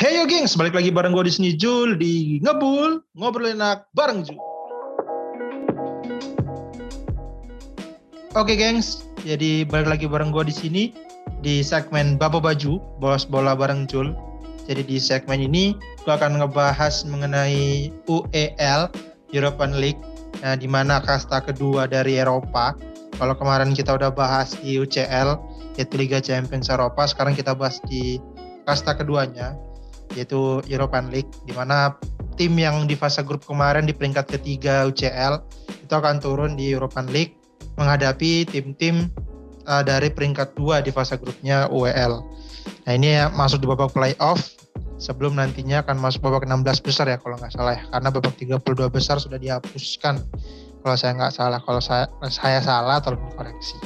Hey yo gengs, balik lagi bareng gue di sini Jul di Ngebul, ngobrol enak bareng Jul. Oke gengs, jadi balik lagi bareng gue di sini di segmen Babo Baju, bos bola bareng Jul. Jadi di segmen ini gue akan ngebahas mengenai UEL, European League, nah, di mana kasta kedua dari Eropa. Kalau kemarin kita udah bahas di UCL, yaitu Liga Champions Eropa, sekarang kita bahas di kasta keduanya, yaitu European League di mana tim yang di fase grup kemarin di peringkat ketiga UCL itu akan turun di European League menghadapi tim-tim uh, dari peringkat dua di fase grupnya UEL. Nah ini ya, masuk di babak playoff sebelum nantinya akan masuk babak 16 besar ya kalau nggak salah ya karena babak 32 besar sudah dihapuskan kalau saya nggak salah kalau saya saya salah tolong dikoreksi.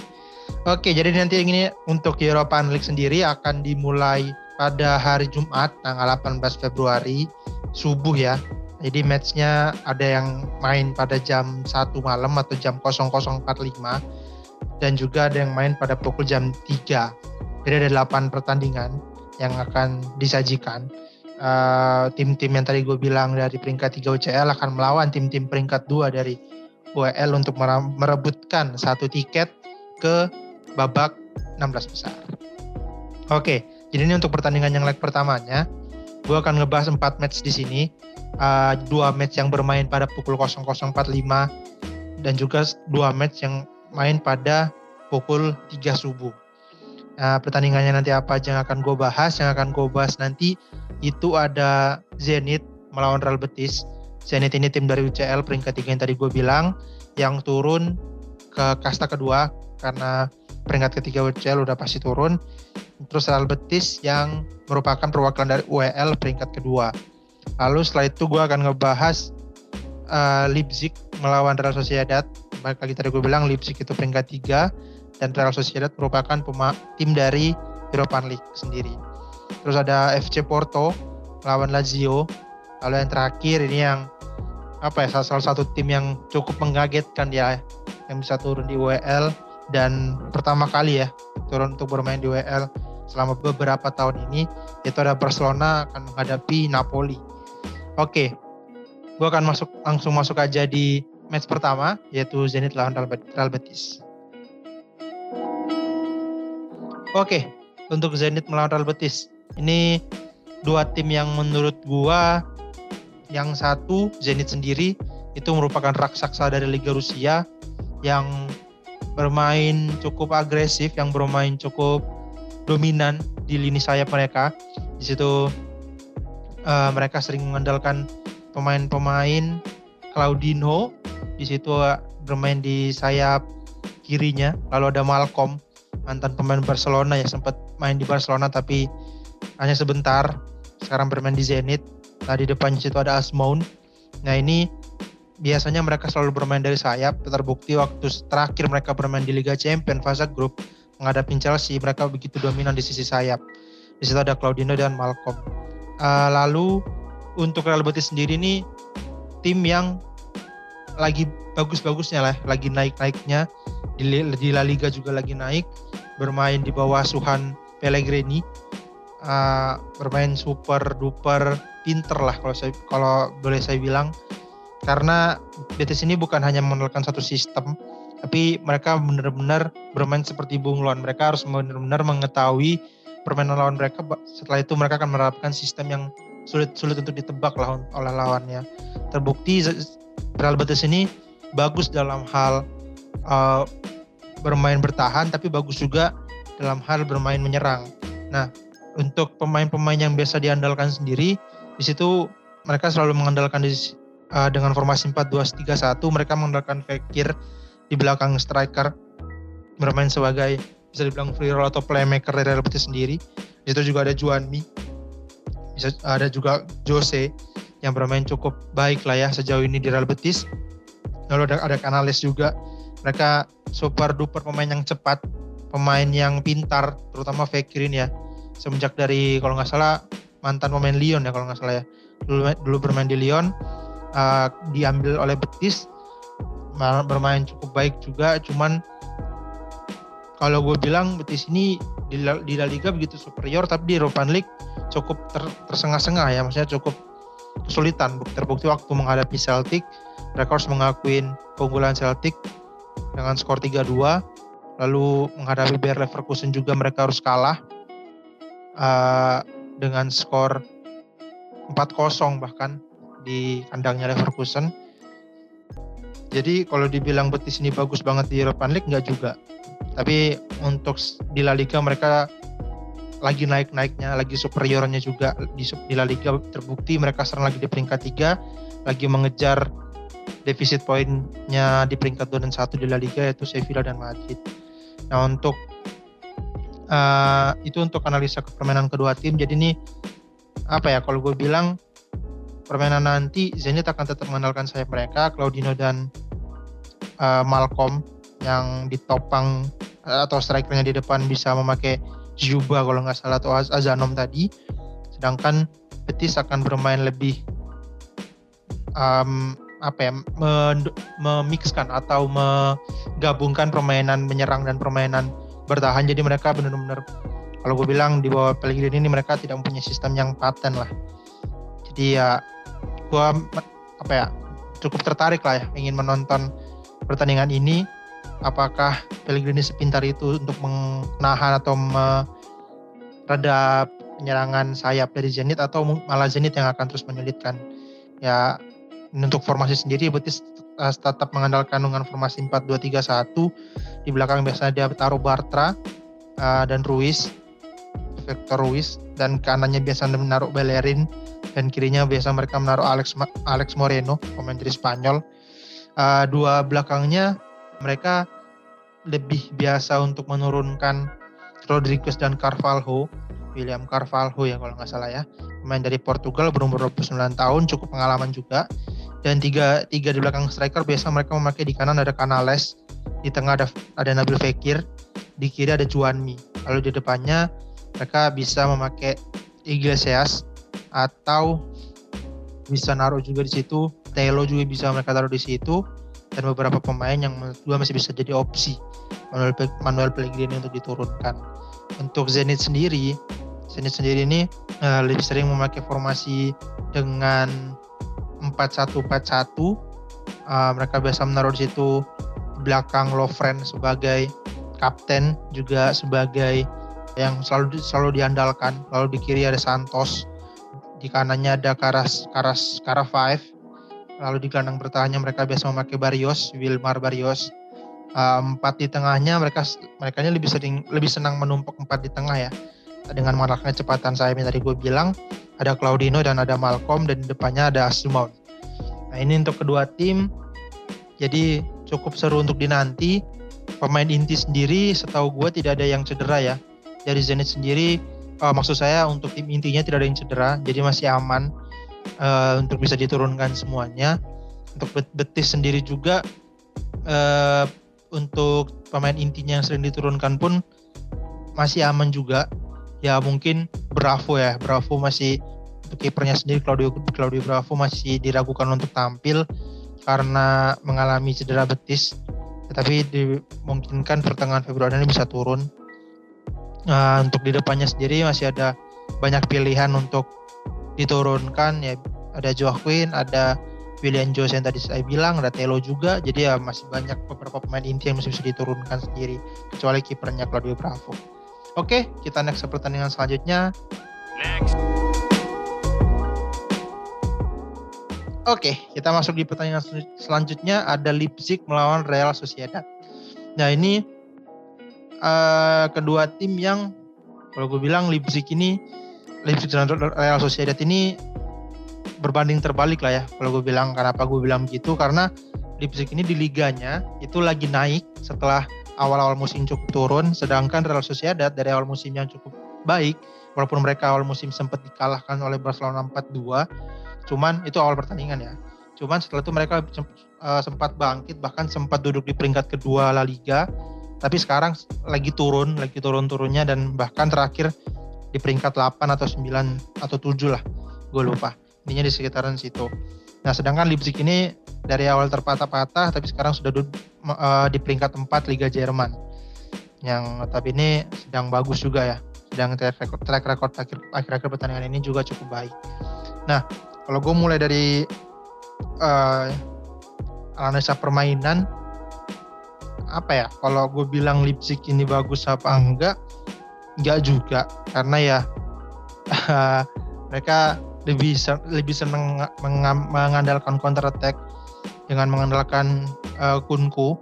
Oke jadi nanti ini untuk European League sendiri akan dimulai pada hari Jumat tanggal 18 Februari subuh ya. Jadi matchnya ada yang main pada jam 1 malam atau jam 00.45 dan juga ada yang main pada pukul jam 3. Jadi ada 8 pertandingan yang akan disajikan. Uh, tim-tim yang tadi gue bilang dari peringkat 3 UCL akan melawan tim-tim peringkat 2 dari UEL untuk merebutkan satu tiket ke babak 16 besar. Oke, okay, jadi ini untuk pertandingan yang leg pertamanya, gue akan ngebahas 4 match di sini. Uh, dua match yang bermain pada pukul 00.45 dan juga dua match yang main pada pukul 3 subuh. Nah, pertandingannya nanti apa aja yang akan gue bahas? Yang akan gue bahas nanti itu ada Zenit melawan Real Betis. Zenit ini tim dari UCL peringkat 3 yang tadi gue bilang yang turun ke kasta kedua karena peringkat ketiga UCL udah pasti turun terus Real Betis yang merupakan perwakilan dari UEL peringkat kedua. Lalu setelah itu gue akan ngebahas uh, Leipzig melawan Real Sociedad. Baik lagi tadi gue bilang Leipzig itu peringkat tiga dan Real Sociedad merupakan tim dari European League sendiri. Terus ada FC Porto melawan Lazio. Lalu yang terakhir ini yang apa ya salah satu tim yang cukup mengagetkan ya yang bisa turun di UEL dan pertama kali ya turun untuk bermain di WL selama beberapa tahun ini itu ada Barcelona akan menghadapi Napoli. Oke, gue akan masuk langsung masuk aja di match pertama yaitu Zenit lawan Real Betis. Oke, untuk Zenit melawan Real Betis ini dua tim yang menurut gua yang satu Zenit sendiri itu merupakan raksasa dari Liga Rusia yang bermain cukup agresif, yang bermain cukup dominan di lini sayap mereka. Di situ uh, mereka sering mengandalkan pemain-pemain Claudinho. Di situ uh, bermain di sayap kirinya. Lalu ada Malcolm, mantan pemain Barcelona yang sempat main di Barcelona tapi hanya sebentar. Sekarang bermain di Zenit. Nah di depannya situ ada Asmoun. Nah ini biasanya mereka selalu bermain dari sayap. Terbukti waktu terakhir mereka bermain di Liga Champions fase grup menghadapi Chelsea, mereka begitu dominan di sisi sayap. Di situ ada Claudino dan Malcolm. Uh, lalu untuk Real Betis sendiri ini tim yang lagi bagus-bagusnya lah, lagi naik-naiknya di, di La Liga juga lagi naik, bermain di bawah Suhan Pellegrini, uh, bermain super duper pinter lah kalau saya kalau boleh saya bilang karena Betis ini bukan hanya mengandalkan satu sistem tapi mereka benar-benar bermain seperti bunglon mereka harus benar-benar mengetahui permainan lawan mereka. Setelah itu mereka akan menerapkan sistem yang sulit sulit untuk ditebak lah oleh lawannya. Terbukti Real Betis ini bagus dalam hal uh, bermain bertahan tapi bagus juga dalam hal bermain menyerang. Nah untuk pemain-pemain yang biasa diandalkan sendiri di situ mereka selalu mengandalkan uh, dengan formasi 4-2-3-1 mereka mengandalkan Fekir di belakang striker bermain sebagai bisa dibilang free roll atau playmaker dari Real Betis sendiri. Di situ juga ada Juanmi, ada juga Jose yang bermain cukup baik lah ya sejauh ini di Real Betis. Lalu ada, ada Canales juga. Mereka super duper pemain yang cepat, pemain yang pintar, terutama Fekir ini ya. Semenjak dari kalau nggak salah mantan pemain Lyon ya kalau nggak salah ya. Dulu, dulu bermain di Lyon, uh, diambil oleh Betis bermain cukup baik juga. Cuman kalau gue bilang Betis ini di La, di La Liga begitu superior tapi di Europa League cukup ter, tersengah-sengah ya. Maksudnya cukup kesulitan terbukti waktu menghadapi Celtic. Mereka harus mengakuin keunggulan Celtic dengan skor 3-2 lalu menghadapi Bayer Leverkusen juga mereka harus kalah uh, dengan skor 4-0 bahkan di kandangnya Leverkusen jadi kalau dibilang Betis ini bagus banget di Europa League nggak juga tapi untuk di La Liga mereka lagi naik-naiknya, lagi superiornya juga di, di La Liga terbukti mereka sekarang lagi di peringkat 3, lagi mengejar defisit poinnya di peringkat 2 dan 1 di La Liga yaitu Sevilla dan Madrid. Nah, untuk uh, itu untuk analisa permainan kedua tim. Jadi ini apa ya kalau gue bilang permainan nanti Zenit akan tetap mengandalkan sayap mereka, Claudino dan uh, Malcolm yang ditopang atau strikernya di depan bisa memakai Juba kalau nggak salah atau Azanom tadi. Sedangkan Betis akan bermain lebih um, apa ya memixkan atau menggabungkan permainan menyerang dan permainan bertahan. Jadi mereka benar-benar kalau gue bilang di bawah Pellegrini ini mereka tidak mempunyai sistem yang paten lah. Jadi ya gue apa ya cukup tertarik lah ya ingin menonton pertandingan ini apakah Pellegrini sepintar itu untuk menahan atau mereda penyerangan sayap dari Zenit atau malah Zenit yang akan terus menyulitkan. Ya untuk formasi sendiri Betis tetap mengandalkan dengan formasi 4-2-3-1. Di belakang biasanya dia taruh Bartra uh, dan Ruiz, Victor Ruiz dan kanannya biasa menaruh Bellerin dan kirinya biasa mereka menaruh Alex Alex Moreno, pemain dari Spanyol. Uh, dua belakangnya mereka lebih biasa untuk menurunkan Rodriguez dan Carvalho, William Carvalho ya kalau nggak salah ya, pemain dari Portugal berumur 29 tahun, cukup pengalaman juga. Dan tiga, tiga di belakang striker biasa mereka memakai di kanan ada Canales, di tengah ada ada Nabil Fekir, di kiri ada Juanmi. Lalu di depannya mereka bisa memakai Iglesias atau bisa naruh juga di situ. Telo juga bisa mereka taruh di situ dan beberapa pemain yang gue masih bisa jadi opsi Manuel, Manuel Pellegrini untuk diturunkan. Untuk Zenit sendiri, Zenit sendiri ini uh, lebih sering memakai formasi dengan 4-1-4-1. Uh, eh, mereka biasa menaruh di situ belakang Lovren sebagai kapten juga sebagai yang selalu selalu diandalkan. Lalu di kiri ada Santos, di kanannya ada Karas Karas Kara Five Lalu di gelandang bertahannya mereka biasa memakai Barrios, Wilmar Barrios. Uh, empat di tengahnya mereka mereka lebih sering lebih senang menumpuk empat di tengah ya dengan maraknya kecepatan saya tadi gue bilang ada Claudino dan ada Malcolm dan di depannya ada Asumon. Nah ini untuk kedua tim jadi cukup seru untuk dinanti. Pemain inti sendiri setahu gue tidak ada yang cedera ya. Dari Zenit sendiri uh, maksud saya untuk tim intinya tidak ada yang cedera jadi masih aman uh, untuk bisa diturunkan semuanya. Untuk Betis sendiri juga uh, untuk pemain intinya yang sering diturunkan pun masih aman juga. Ya mungkin Bravo ya, Bravo masih untuk kipernya sendiri Claudio Claudio Bravo masih diragukan untuk tampil karena mengalami cedera betis. Tetapi dimungkinkan pertengahan Februari ini bisa turun. Nah, untuk di depannya sendiri masih ada banyak pilihan untuk diturunkan ya ada Joaquin, ada William Jose yang tadi saya bilang, ada Telo juga. Jadi ya masih banyak beberapa pemain inti yang masih bisa diturunkan sendiri, kecuali kipernya Claudio Bravo. Oke, kita next ke pertandingan selanjutnya. Next. Oke, kita masuk di pertandingan selanjutnya ada Leipzig melawan Real Sociedad. Nah ini uh, kedua tim yang kalau gue bilang Leipzig ini Leipzig dan Real Sociedad ini berbanding terbalik lah ya kalau gue bilang. Kenapa gue bilang begitu? Karena Leipzig ini di liganya itu lagi naik setelah awal-awal musim cukup turun sedangkan Real Sociedad dari awal musim yang cukup baik walaupun mereka awal musim sempat dikalahkan oleh Barcelona 4-2 cuman itu awal pertandingan ya. Cuman setelah itu mereka eh, sempat bangkit bahkan sempat duduk di peringkat kedua La Liga tapi sekarang lagi turun lagi turun-turunnya dan bahkan terakhir di peringkat 8 atau 9 atau 7 lah gue lupa. Intinya di sekitaran situ. Nah sedangkan Leipzig ini dari awal terpatah-patah tapi sekarang sudah uh, di peringkat 4 Liga Jerman. Yang ini sedang bagus juga ya. Sedang track record, track record akhir akhir pertandingan ini juga cukup baik. Nah kalau gue mulai dari uh, analisa permainan apa ya kalau gue bilang Leipzig ini bagus apa enggak enggak juga. Karena ya mereka lebih lebih senang mengandalkan counter attack dengan mengandalkan uh, Kunku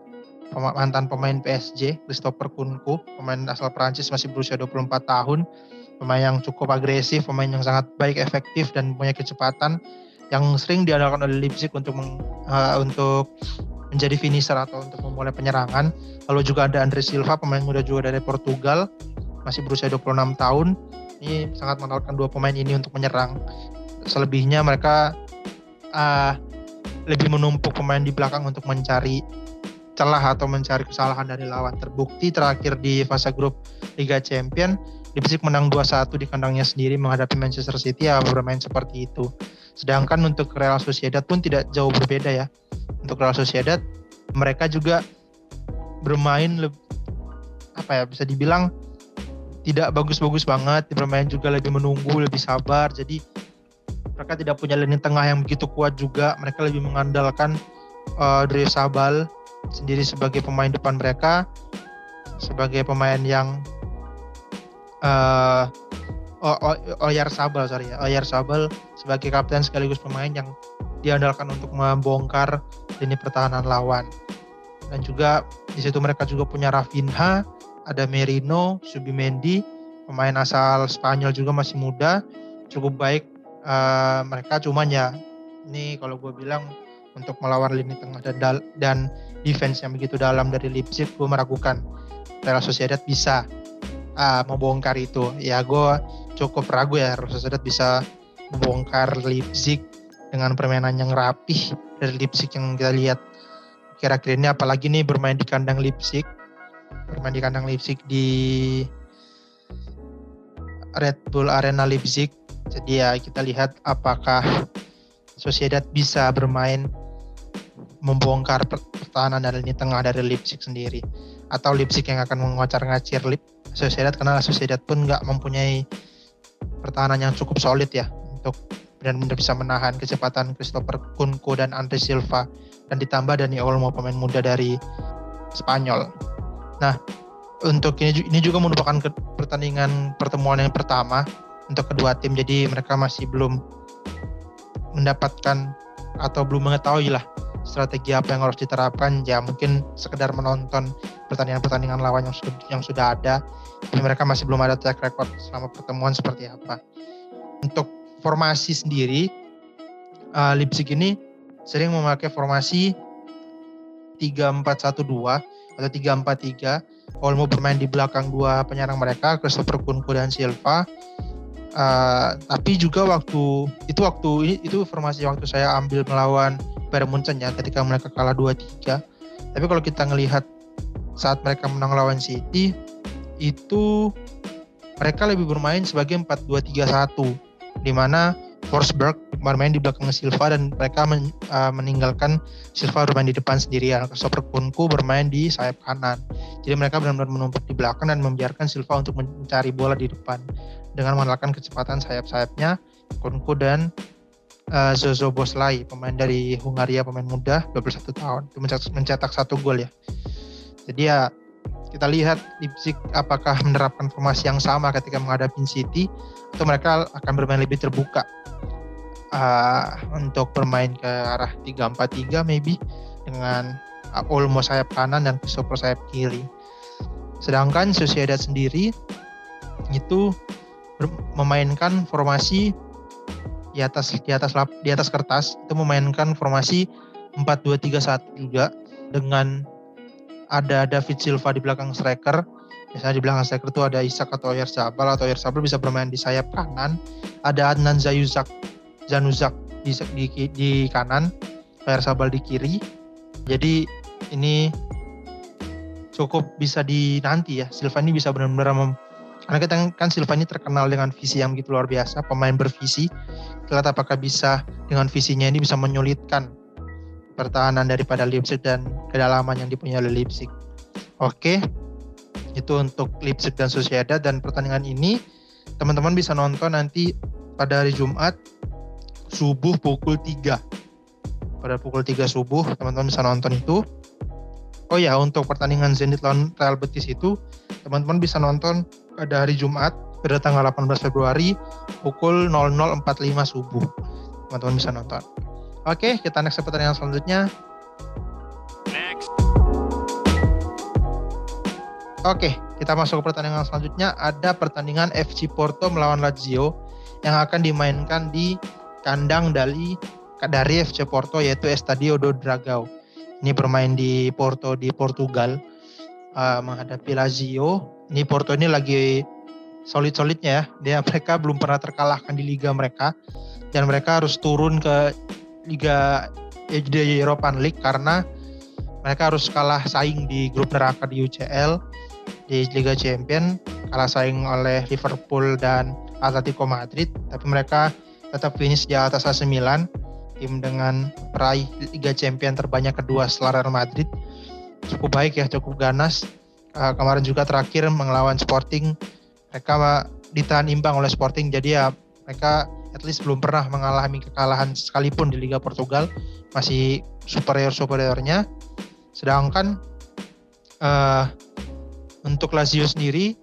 mantan pemain PSG Christopher Kunku pemain asal Prancis masih berusia 24 tahun pemain yang cukup agresif pemain yang sangat baik efektif dan punya kecepatan yang sering diandalkan oleh Leipzig untuk meng, uh, untuk menjadi finisher atau untuk memulai penyerangan. Lalu juga ada Andre Silva, pemain muda juga dari Portugal, masih berusia 26 tahun. Ini sangat menawarkan dua pemain ini untuk menyerang. Selebihnya mereka uh, lebih menumpuk pemain di belakang untuk mencari celah atau mencari kesalahan dari lawan. Terbukti terakhir di fase grup Liga Champion, Leipzig menang 2-1 di kandangnya sendiri menghadapi Manchester City ya bermain seperti itu. Sedangkan untuk Real Sociedad pun tidak jauh berbeda ya. Untuk Real Sociedad mereka juga bermain apa ya bisa dibilang tidak bagus-bagus banget, bermain juga lebih menunggu, lebih sabar. Jadi mereka tidak punya lini tengah yang begitu kuat juga. Mereka lebih mengandalkan uh, Dre Sabal sendiri sebagai pemain depan mereka, sebagai pemain yang uh, Oyar Sabal sorry ya Oyar Sabal sebagai kapten sekaligus pemain yang diandalkan untuk membongkar lini pertahanan lawan. Dan juga di situ mereka juga punya Rafinha ada Merino Subimendi pemain asal Spanyol juga masih muda cukup baik uh, mereka cuman ya ini kalau gue bilang untuk melawan lini tengah dan dan defense yang begitu dalam dari Leipzig gue meragukan Real Sociedad bisa uh, membongkar itu. Ya gue cukup ragu ya Real Sociedad bisa membongkar Leipzig dengan permainan yang rapih dari Leipzig yang kita lihat kira-kira ini. Apalagi nih bermain di kandang Leipzig. Bermain di kandang Leipzig di Red Bull Arena Leipzig. Jadi ya kita lihat apakah Sociedad bisa bermain membongkar pertahanan dari ini tengah dari Leipzig sendiri. Atau Leipzig yang akan mengocar-ngacir Sociedad. Karena Sociedad pun nggak mempunyai pertahanan yang cukup solid ya untuk benar-benar bisa menahan kecepatan Christopher Kunku dan Andre Silva. Dan ditambah Dani Olmo pemain muda dari Spanyol. Nah, untuk ini ini juga merupakan pertandingan pertemuan yang pertama untuk kedua tim. Jadi mereka masih belum mendapatkan atau belum mengetahui lah strategi apa yang harus diterapkan. Ya mungkin sekedar menonton pertandingan-pertandingan lawan yang sudah yang sudah ada. Tapi mereka masih belum ada track record selama pertemuan seperti apa. Untuk formasi sendiri uh, Leipzig ini sering memakai formasi 3-4-1-2 atau 3-4-3 Olmo bermain di belakang dua penyerang mereka Christopher Kunku dan Silva. Uh, tapi juga waktu itu waktu itu formasi waktu saya ambil melawan Bayern Munchen ya ketika mereka kalah 2-3. Tapi kalau kita ngelihat saat mereka menang lawan City itu mereka lebih bermain sebagai 4-2-3-1 di mana Forsberg bermain di belakang Silva dan mereka men, uh, meninggalkan Silva bermain di depan sendirian. Christopher Kunku bermain di sayap kanan. Jadi mereka benar-benar menumpuk di belakang dan membiarkan Silva untuk mencari bola di depan dengan mengandalkan kecepatan sayap-sayapnya Kunku dan uh, Zozo Boslai, pemain dari Hungaria, pemain muda, 21 tahun, mencetak, mencetak satu gol ya. Jadi ya kita lihat Leipzig apakah menerapkan formasi yang sama ketika menghadapi City atau mereka akan bermain lebih terbuka uh, untuk bermain ke arah 3-4-3 maybe dengan Olmo sayap kanan dan Christopher sayap kiri. Sedangkan Sociedad sendiri itu memainkan formasi di atas di atas lap, di atas kertas itu memainkan formasi 4-2-3-1 juga dengan ada David Silva di belakang striker. Misalnya di belakang striker itu ada Isak atau Oyarzabal atau Oyarzabal bisa bermain di sayap kanan. Ada Adnan Zayuzak, Zanuzak di, di, di kanan, Oyarzabal di kiri. Jadi ini cukup bisa dinanti ya. Silva ini bisa benar-benar karena kita kan Silva ini terkenal dengan visi yang begitu luar biasa, pemain bervisi. Kita lihat apakah bisa dengan visinya ini bisa menyulitkan pertahanan daripada Leipzig dan kedalaman yang dipunyai oleh Leipzig. Oke, Itu untuk Leipzig dan Sociedad dan pertandingan ini teman-teman bisa nonton nanti pada hari Jumat subuh pukul 3. Pada pukul 3 subuh teman-teman bisa nonton itu. Oh ya, untuk pertandingan Zenit lawan Real Betis itu teman-teman bisa nonton pada hari Jumat pada tanggal 18 Februari pukul 00.45 subuh. Teman-teman bisa nonton. Oke, kita next ke pertandingan selanjutnya. Oke, kita masuk ke pertandingan selanjutnya. Ada pertandingan FC Porto melawan Lazio yang akan dimainkan di kandang dari dari FC Porto yaitu Estadio do Dragao. Ini bermain di Porto di Portugal uh, menghadapi Lazio. Ini Porto ini lagi solid-solidnya ya. Dia mereka belum pernah terkalahkan di liga mereka dan mereka harus turun ke liga di European League karena mereka harus kalah saing di grup neraka di UCL di Liga Champion kalah saing oleh Liverpool dan Atletico Madrid. Tapi mereka tetap finish di atas AC Milan tim dengan peraih Liga Champion terbanyak kedua setelah Real Madrid. Cukup baik ya cukup ganas. Uh, kemarin juga terakhir mengelawan Sporting mereka ditahan imbang oleh Sporting. Jadi ya mereka at least belum pernah mengalami kekalahan sekalipun di Liga Portugal masih superior superiornya. Sedangkan uh, untuk Lazio sendiri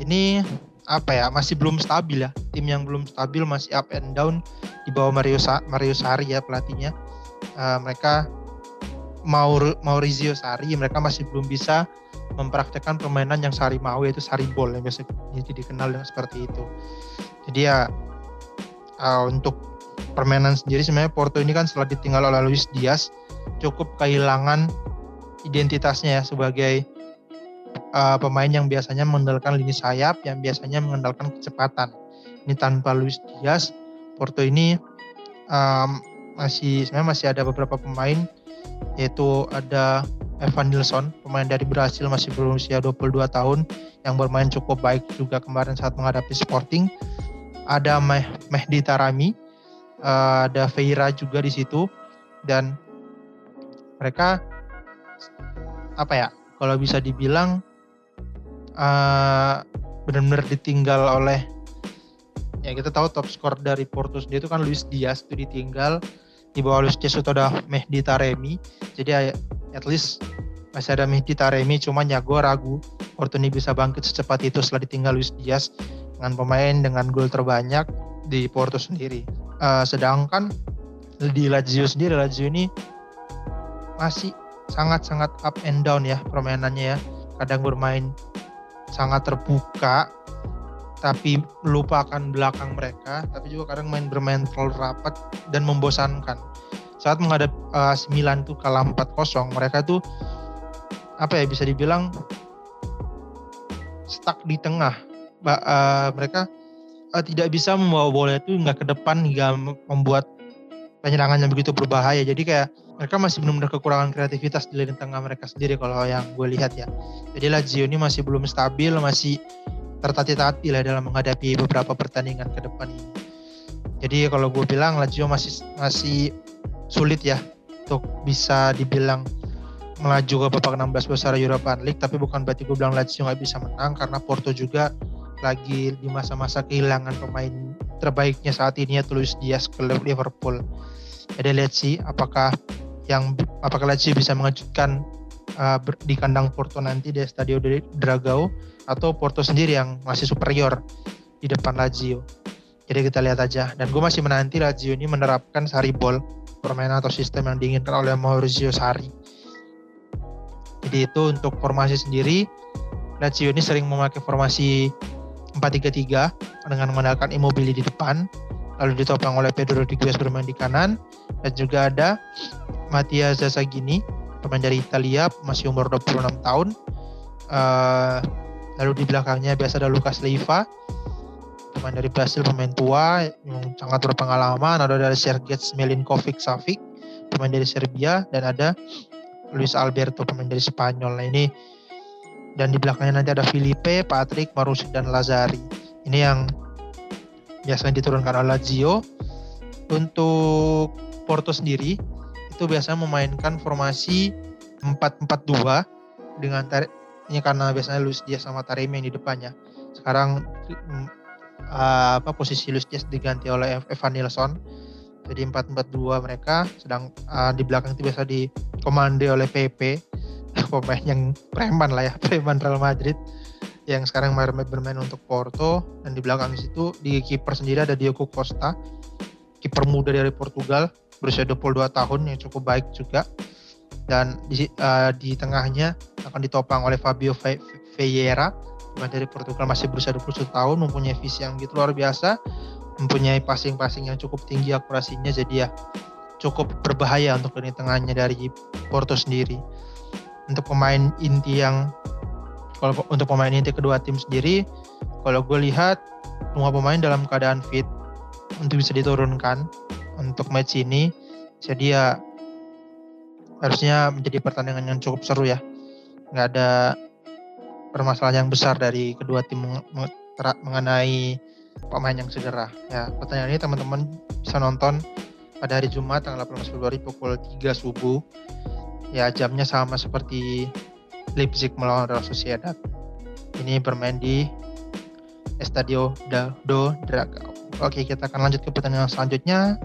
ini apa ya masih belum stabil ya. Tim yang belum stabil masih up and down di bawah Mario Sa Mario Sari ya pelatihnya. Uh, mereka Maur Maurizio Sari mereka masih belum bisa mempraktekkan permainan yang Sari mau yaitu Sari Ball yang biasa jadi dikenal dengan seperti itu. Jadi ya uh, untuk permainan sendiri sebenarnya Porto ini kan setelah ditinggal oleh Luis Diaz cukup kehilangan identitasnya ya sebagai uh, pemain yang biasanya mengandalkan lini sayap, yang biasanya mengandalkan kecepatan. Ini tanpa Luis Diaz, Porto ini um, masih sebenarnya masih ada beberapa pemain yaitu ada Evan Nilsson, pemain dari Brasil masih berusia 22 tahun yang bermain cukup baik juga kemarin saat menghadapi Sporting. Ada Mehdi Tarami, uh, ada Feira juga di situ dan mereka apa ya? Kalau bisa dibilang uh, benar-benar ditinggal oleh ya kita tahu top skor dari Porto sendiri itu kan Luis Diaz itu ditinggal di bawah Luis Diaz itu ada Mehdi Taremi jadi at least masih ada Mehdi Taremi cuma ya gue ragu Porto ini bisa bangkit secepat itu setelah ditinggal Luis Diaz dengan pemain dengan gol terbanyak di Porto sendiri. Uh, sedangkan di Lazio sendiri Lazio ini masih sangat-sangat up and down ya permainannya ya. Kadang bermain sangat terbuka tapi lupakan belakang mereka tapi juga kadang main bermain terlalu rapat dan membosankan. Saat menghadap uh, 9 tuh kalah 4-0 mereka tuh apa ya bisa dibilang stuck di tengah. Ba uh, mereka uh, tidak bisa membawa bola itu nggak ke depan hingga membuat penyerangannya begitu berbahaya jadi kayak mereka masih benar-benar kekurangan kreativitas di lini tengah mereka sendiri kalau yang gue lihat ya. Jadi Lazio ini masih belum stabil, masih tertati-tati lah dalam menghadapi beberapa pertandingan ke depan ini. Jadi kalau gue bilang Lazio masih masih sulit ya untuk bisa dibilang melaju ke babak 16 besar European League tapi bukan berarti gue bilang Lazio nggak bisa menang karena Porto juga lagi di masa-masa kehilangan pemain terbaiknya saat ini ya Luis Diaz ke Liverpool. Jadi lihat sih apakah yang apakah Lazio bisa mengejutkan uh, di kandang Porto nanti di Stadio Dragao atau Porto sendiri yang masih superior di depan Lazio. Jadi kita lihat aja. Dan gue masih menanti Lazio ini menerapkan Sari Ball, permainan atau sistem yang diinginkan oleh Maurizio Sari. Jadi itu untuk formasi sendiri, Lazio ini sering memakai formasi 4-3-3 dengan mengandalkan Immobile di depan, lalu ditopang oleh Pedro Rodriguez bermain di kanan, dan juga ada Mattia Zazzagini, pemain dari Italia, masih umur 26 tahun. Uh, lalu di belakangnya biasa ada Lucas Leiva, pemain dari Brasil, pemain tua yang sangat berpengalaman. Ada dari Sergej Milinkovic Savic, pemain dari Serbia, dan ada Luis Alberto, pemain dari Spanyol. Nah ini dan di belakangnya nanti ada Felipe, Patrick, Marusi, dan Lazari. Ini yang biasanya diturunkan oleh Lazio. Untuk Porto sendiri, itu biasanya memainkan formasi 4-4-2 dengan Ini karena biasanya Luis Diaz sama Taremi yang di depannya. Sekarang uh, apa posisi Luis Diaz diganti oleh Evan Nilsson. Jadi 4-4-2 mereka sedang uh, di belakang itu biasa dikomande oleh PP pemain yang preman lah ya, preman Real Madrid yang sekarang bermain untuk Porto dan di belakang situ di kiper sendiri ada Diogo Costa kiper muda dari Portugal berusia 22 tahun yang cukup baik juga. Dan di, uh, di tengahnya akan ditopang oleh Fabio Vieira dari Portugal masih berusia 21 tahun mempunyai visi yang gitu luar biasa mempunyai passing-passing yang cukup tinggi akurasinya jadi ya cukup berbahaya untuk lini tengahnya dari Porto sendiri untuk pemain inti yang kalau untuk pemain inti kedua tim sendiri, kalau gue lihat semua pemain dalam keadaan fit untuk bisa diturunkan untuk match ini. Jadi ya harusnya menjadi pertandingan yang cukup seru ya. Nggak ada permasalahan yang besar dari kedua tim mengenai pemain yang cedera. Ya, pertandingan ini teman-teman bisa nonton pada hari Jumat tanggal 18 Februari pukul 3 subuh. Ya, jamnya sama seperti Leipzig melawan Real Sociedad. Ini bermain di Estadio do Dragao. Oke, kita akan lanjut ke pertandingan selanjutnya.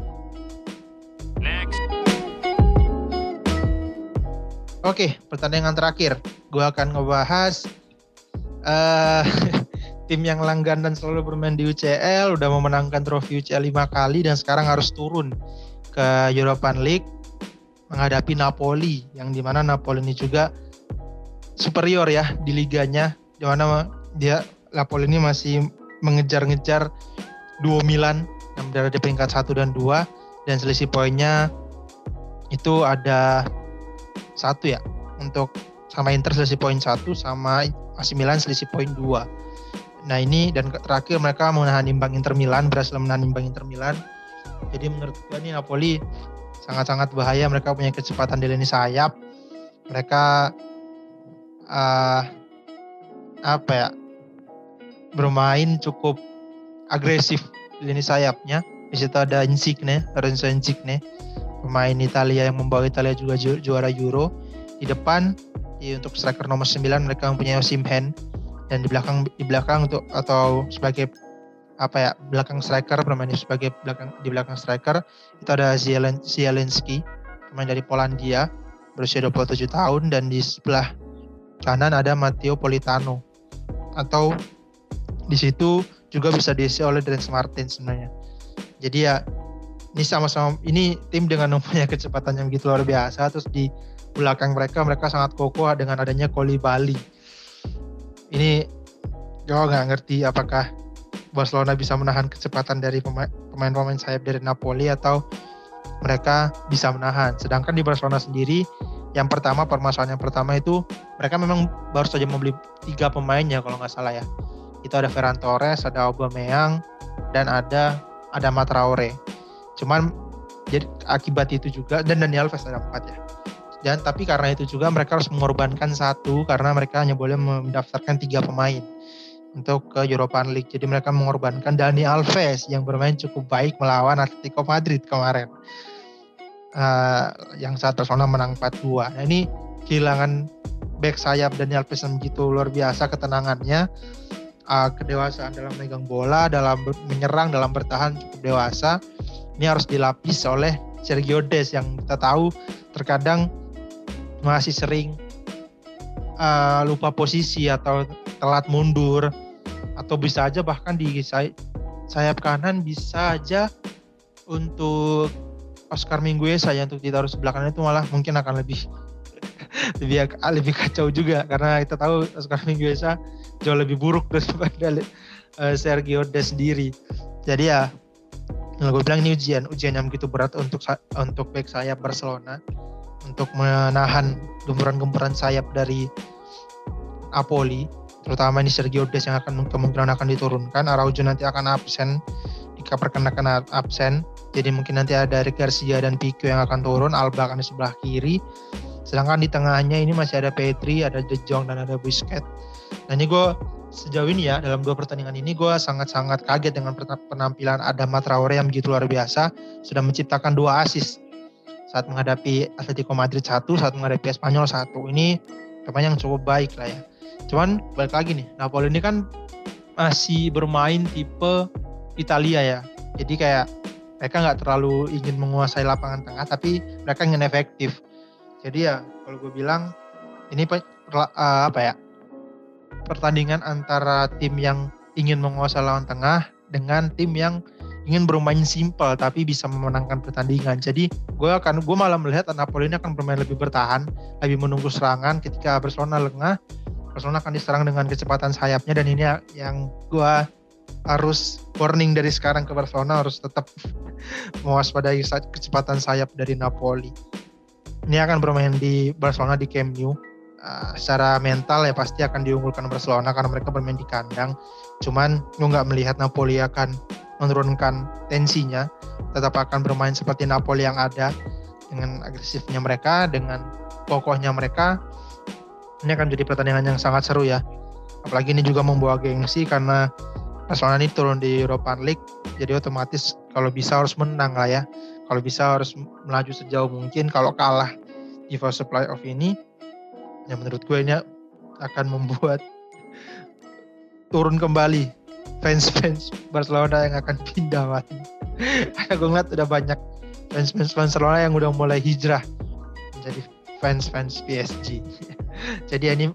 Next. Oke, pertandingan terakhir. Gue akan ngebahas uh, tim yang langganan selalu bermain di UCL, udah memenangkan trofi UCL lima kali dan sekarang harus turun ke European League menghadapi Napoli yang di mana Napoli ini juga superior ya di liganya di mana dia Napoli ini masih mengejar-ngejar duo Milan yang berada di peringkat 1 dan 2 dan selisih poinnya itu ada satu ya untuk sama Inter selisih poin satu sama AC Milan selisih poin dua. Nah ini dan terakhir mereka menahan imbang Inter Milan berhasil menahan imbang Inter Milan. Jadi menurut gue nih Napoli sangat-sangat bahaya mereka punya kecepatan di lini sayap. Mereka uh, apa ya bermain cukup agresif di lini sayapnya. Di situ ada Insigne, Lorenzo Insigne, pemain Italia yang membawa Italia juga ju juara Euro. Di depan di untuk striker nomor 9 mereka mempunyai Osimhen dan di belakang di belakang untuk atau sebagai apa ya belakang striker bermain sebagai belakang di belakang striker itu ada Zielinski pemain dari Polandia berusia 27 tahun dan di sebelah kanan ada Matteo Politano atau di situ juga bisa diisi oleh Dries Martin sebenarnya. Jadi ya ini sama-sama ini tim dengan mempunyai kecepatan yang begitu luar biasa terus di belakang mereka mereka sangat kokoh dengan adanya Koli Bali. Ini gue nggak ngerti apakah Barcelona bisa menahan kecepatan dari pemain-pemain sayap dari Napoli atau mereka bisa menahan. Sedangkan di Barcelona sendiri yang pertama permasalahan yang pertama itu mereka memang baru saja membeli tiga pemain ya kalau nggak salah ya. Itu ada Ferran Torres ada Aubameyang dan ada ada Matraore cuman jadi akibat itu juga dan Daniel Alves ada empat ya. Dan tapi karena itu juga mereka harus mengorbankan satu karena mereka hanya boleh mendaftarkan tiga pemain untuk ke European League. Jadi mereka mengorbankan Dani Alves yang bermain cukup baik melawan Atletico Madrid kemarin uh, yang saat Barcelona menang 4-2. Nah, ini kehilangan back sayap Daniel Alves begitu luar biasa ketenangannya, uh, kedewasaan dalam megang bola, dalam menyerang, dalam bertahan cukup dewasa. Ini harus dilapis oleh Sergio Des yang kita tahu terkadang masih sering uh, lupa posisi atau telat mundur atau bisa aja bahkan di sayap kanan bisa aja untuk Oscar Mingguesa ya untuk ditaruh sebelah kanan itu malah mungkin akan lebih lebih lebih kacau juga. Karena kita tahu Oscar Mingguesa jauh lebih buruk daripada uh, Sergio Des sendiri. Jadi ya Nah, gue bilang ini ujian, ujian yang begitu berat untuk untuk back sayap Barcelona. Untuk menahan gempuran-gempuran sayap dari Apoli, terutama ini Sergio Des yang akan kemungkinan akan diturunkan. Araujo nanti akan absen, dikabarkan akan absen. Jadi mungkin nanti ada Eric Garcia dan Pico yang akan turun, Alba akan di sebelah kiri. Sedangkan di tengahnya ini masih ada Petri, ada De Jong dan ada Busquets. Nah ini gue sejauh ini ya dalam dua pertandingan ini gue sangat-sangat kaget dengan penampilan Adama Traore yang begitu luar biasa sudah menciptakan dua asis saat menghadapi Atletico Madrid satu saat menghadapi Espanyol satu ini pemain yang cukup baik lah ya Cuman balik lagi nih, Napoli ini kan masih bermain tipe Italia ya. Jadi kayak mereka nggak terlalu ingin menguasai lapangan tengah, tapi mereka ingin efektif. Jadi ya kalau gue bilang ini uh, apa ya pertandingan antara tim yang ingin menguasai lawan tengah dengan tim yang ingin bermain simpel tapi bisa memenangkan pertandingan. Jadi gue akan gue malah melihat Napoli ini akan bermain lebih bertahan, lebih menunggu serangan ketika Barcelona lengah. Barcelona akan diserang dengan kecepatan sayapnya dan ini yang gue harus warning dari sekarang ke Barcelona harus tetap mewaspadai kecepatan sayap dari Napoli. Ini akan bermain di Barcelona di Camp Nou. Uh, secara mental ya pasti akan diunggulkan Barcelona karena mereka bermain di kandang. Cuman gue nggak melihat Napoli akan menurunkan tensinya, tetap akan bermain seperti Napoli yang ada dengan agresifnya mereka, dengan kokohnya mereka. Ini akan jadi pertandingan yang sangat seru ya. Apalagi ini juga membawa gengsi karena Barcelona ini turun di Europa League, jadi otomatis kalau bisa harus menang lah ya. Kalau bisa harus melaju sejauh mungkin. Kalau kalah di fase playoff ini, ya menurut gue ini akan membuat turun kembali fans-fans Barcelona yang akan pindah mati. Karena gue ngeliat udah banyak fans-fans Barcelona yang udah mulai hijrah menjadi fans-fans PSG. Jadi ini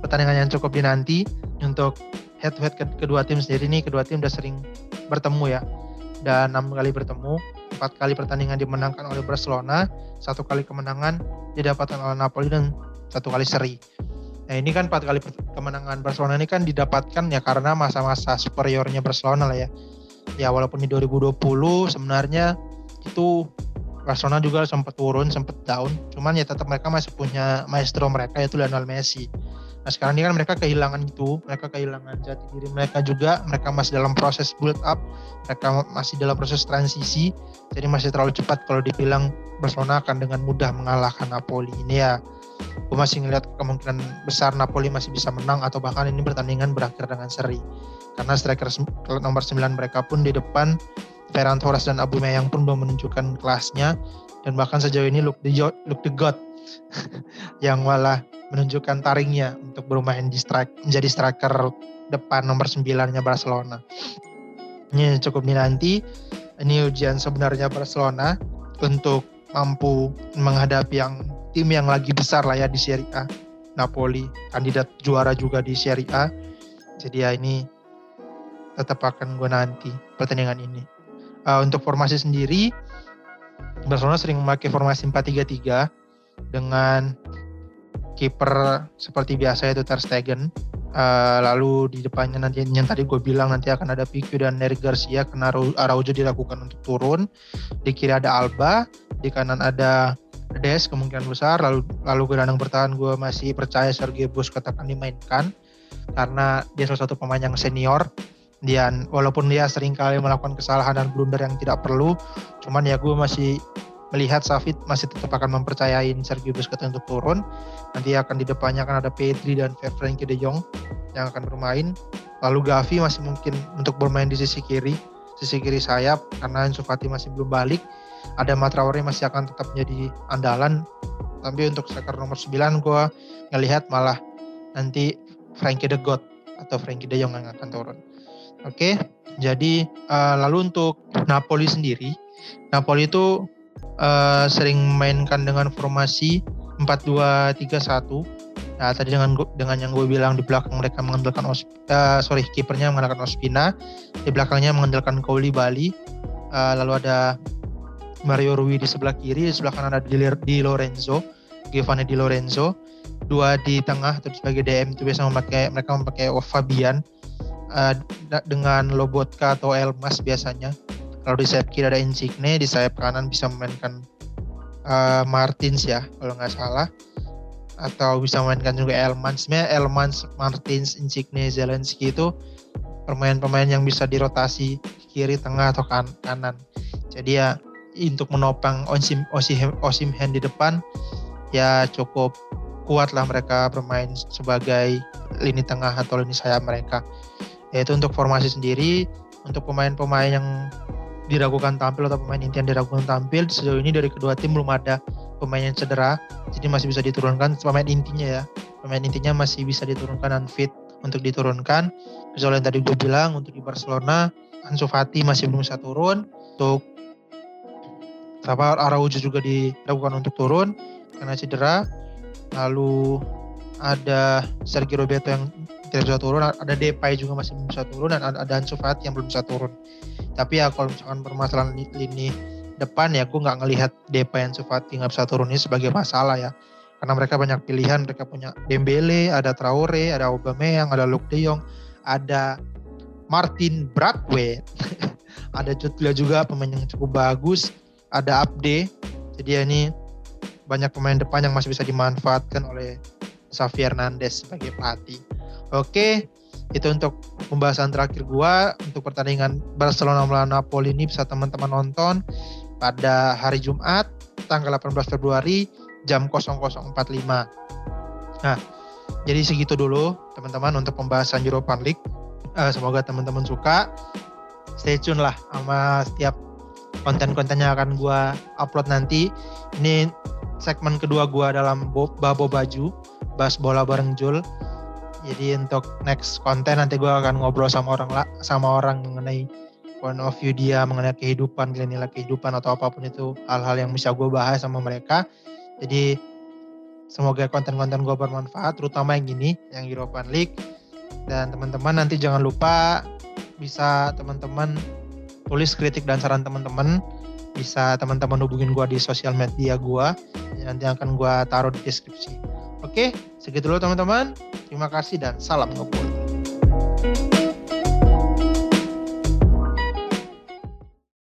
pertandingan yang cukup dinanti untuk head to head kedua tim sendiri ini kedua tim udah sering bertemu ya. Dan enam kali bertemu empat kali pertandingan dimenangkan oleh Barcelona satu kali kemenangan didapatkan oleh Napoli dan satu kali seri. Nah ini kan empat kali kemenangan Barcelona ini kan didapatkan ya karena masa-masa superiornya Barcelona lah ya. Ya walaupun di 2020 sebenarnya itu Barcelona juga sempat turun, sempat down. Cuman ya tetap mereka masih punya maestro mereka yaitu Lionel Messi. Nah sekarang ini kan mereka kehilangan itu, mereka kehilangan jati diri mereka juga, mereka masih dalam proses build up, mereka masih dalam proses transisi, jadi masih terlalu cepat kalau dibilang Barcelona akan dengan mudah mengalahkan Napoli. Ini ya gue masih ngeliat kemungkinan besar Napoli masih bisa menang atau bahkan ini pertandingan berakhir dengan seri karena striker nomor 9 mereka pun di depan Ferran Torres dan Abu Meyang pun belum menunjukkan kelasnya dan bahkan sejauh ini look the, look the God yang malah menunjukkan taringnya untuk bermain di strike menjadi striker depan nomor 9-nya Barcelona. Ini cukup dinanti. Ini ujian sebenarnya Barcelona untuk mampu menghadapi yang tim yang lagi besar lah ya di Serie A. Napoli kandidat juara juga di Serie A. Jadi ya ini tetap akan gue nanti pertandingan ini. Uh, untuk formasi sendiri, Barcelona sering memakai formasi 4-3-3 dengan kiper seperti biasa itu Ter Stegen. Uh, lalu di depannya nanti yang tadi gue bilang nanti akan ada Pique dan Eric Garcia karena Araujo dilakukan untuk turun. Di kiri ada Alba, di kanan ada Des kemungkinan besar lalu lalu gelandang bertahan gue masih percaya Sergio Busquets akan dimainkan karena dia salah satu pemain yang senior dan walaupun dia sering kali melakukan kesalahan dan blunder yang tidak perlu cuman ya gue masih melihat Safit masih tetap akan mempercayai Sergio Busquets untuk turun. Nanti akan di depannya akan ada Pedri dan Frenkie de Jong yang akan bermain. Lalu Gavi masih mungkin untuk bermain di sisi kiri sisi kiri sayap karena Ansu Fati masih belum balik. Ada Matraore masih akan tetap menjadi andalan. Tapi untuk striker nomor 9 gue ngelihat malah nanti Frankie de God atau Frankie de Jong yang akan turun oke jadi uh, lalu untuk Napoli sendiri Napoli itu uh, sering mainkan dengan formasi 4-2-3-1 Nah, tadi dengan dengan yang gue bilang di belakang mereka mengandalkan Os, uh, sorry kipernya mengandalkan Ospina, di belakangnya mengandalkan Koulibaly, Bali, uh, lalu ada Mario Rui di sebelah kiri, di sebelah kanan ada Di Lorenzo, Giovanni Di Lorenzo. Dua di tengah atau sebagai DM itu biasa memakai mereka memakai Fabian uh, dengan Lobotka atau Elmas biasanya. Kalau di sayap kiri ada Insigne, di sayap kanan bisa memainkan uh, Martins ya kalau nggak salah atau bisa memainkan juga Elmans. Sebenarnya Elmans, Martins, Insigne, Zelensky itu pemain-pemain yang bisa dirotasi kiri, tengah atau kan kanan. Jadi ya untuk menopang Osim Osim di depan ya cukup kuat lah mereka bermain sebagai lini tengah atau lini sayap mereka. Yaitu untuk formasi sendiri, untuk pemain-pemain yang diragukan tampil atau pemain inti yang diragukan tampil sejauh ini dari kedua tim belum ada pemain yang cedera, jadi masih bisa diturunkan pemain intinya ya. pemain intinya masih bisa diturunkan dan fit untuk diturunkan. Kecuali yang tadi gue bilang untuk di Barcelona, Ansu Fati masih belum bisa turun. Untuk apa Araujo juga dilakukan untuk turun karena cedera. Lalu ada Sergio Roberto yang tidak bisa turun, ada Depay juga masih belum bisa turun dan ada Ansu Fati yang belum bisa turun. Tapi ya kalau misalkan permasalahan lini depan ya aku nggak ngelihat Depay Ansu Fati nggak bisa turun ini sebagai masalah ya. Karena mereka banyak pilihan mereka punya Dembele ada Traore ada Aubameyang ada Luke De Jong ada Martin Bradway ada Jutlia juga pemain yang cukup bagus ada Abde. Jadi ya ini banyak pemain depan yang masih bisa dimanfaatkan oleh Xavi Hernandez sebagai pelatih oke itu untuk pembahasan terakhir gua untuk pertandingan Barcelona melawan Napoli ini bisa teman-teman nonton pada hari Jumat tanggal 18 Februari jam 00.45. Nah, jadi segitu dulu teman-teman untuk pembahasan Europa League. Uh, semoga teman-teman suka. Stay tune lah sama setiap konten-konten yang akan gue upload nanti. Ini segmen kedua gue dalam Babo Baju, bahas bola bareng Jul. Jadi untuk next konten nanti gue akan ngobrol sama orang sama orang mengenai point of view dia mengenai kehidupan, nilai-nilai kehidupan atau apa pun itu hal-hal yang bisa gue bahas sama mereka. Jadi semoga konten-konten gue bermanfaat, terutama yang ini, yang European League. Dan teman-teman nanti jangan lupa bisa teman-teman tulis kritik dan saran teman-teman. Bisa teman-teman hubungin gue di sosial media gue. Nanti akan gue taruh di deskripsi. Oke, segitu dulu teman-teman. Terima kasih dan salam ngepoint.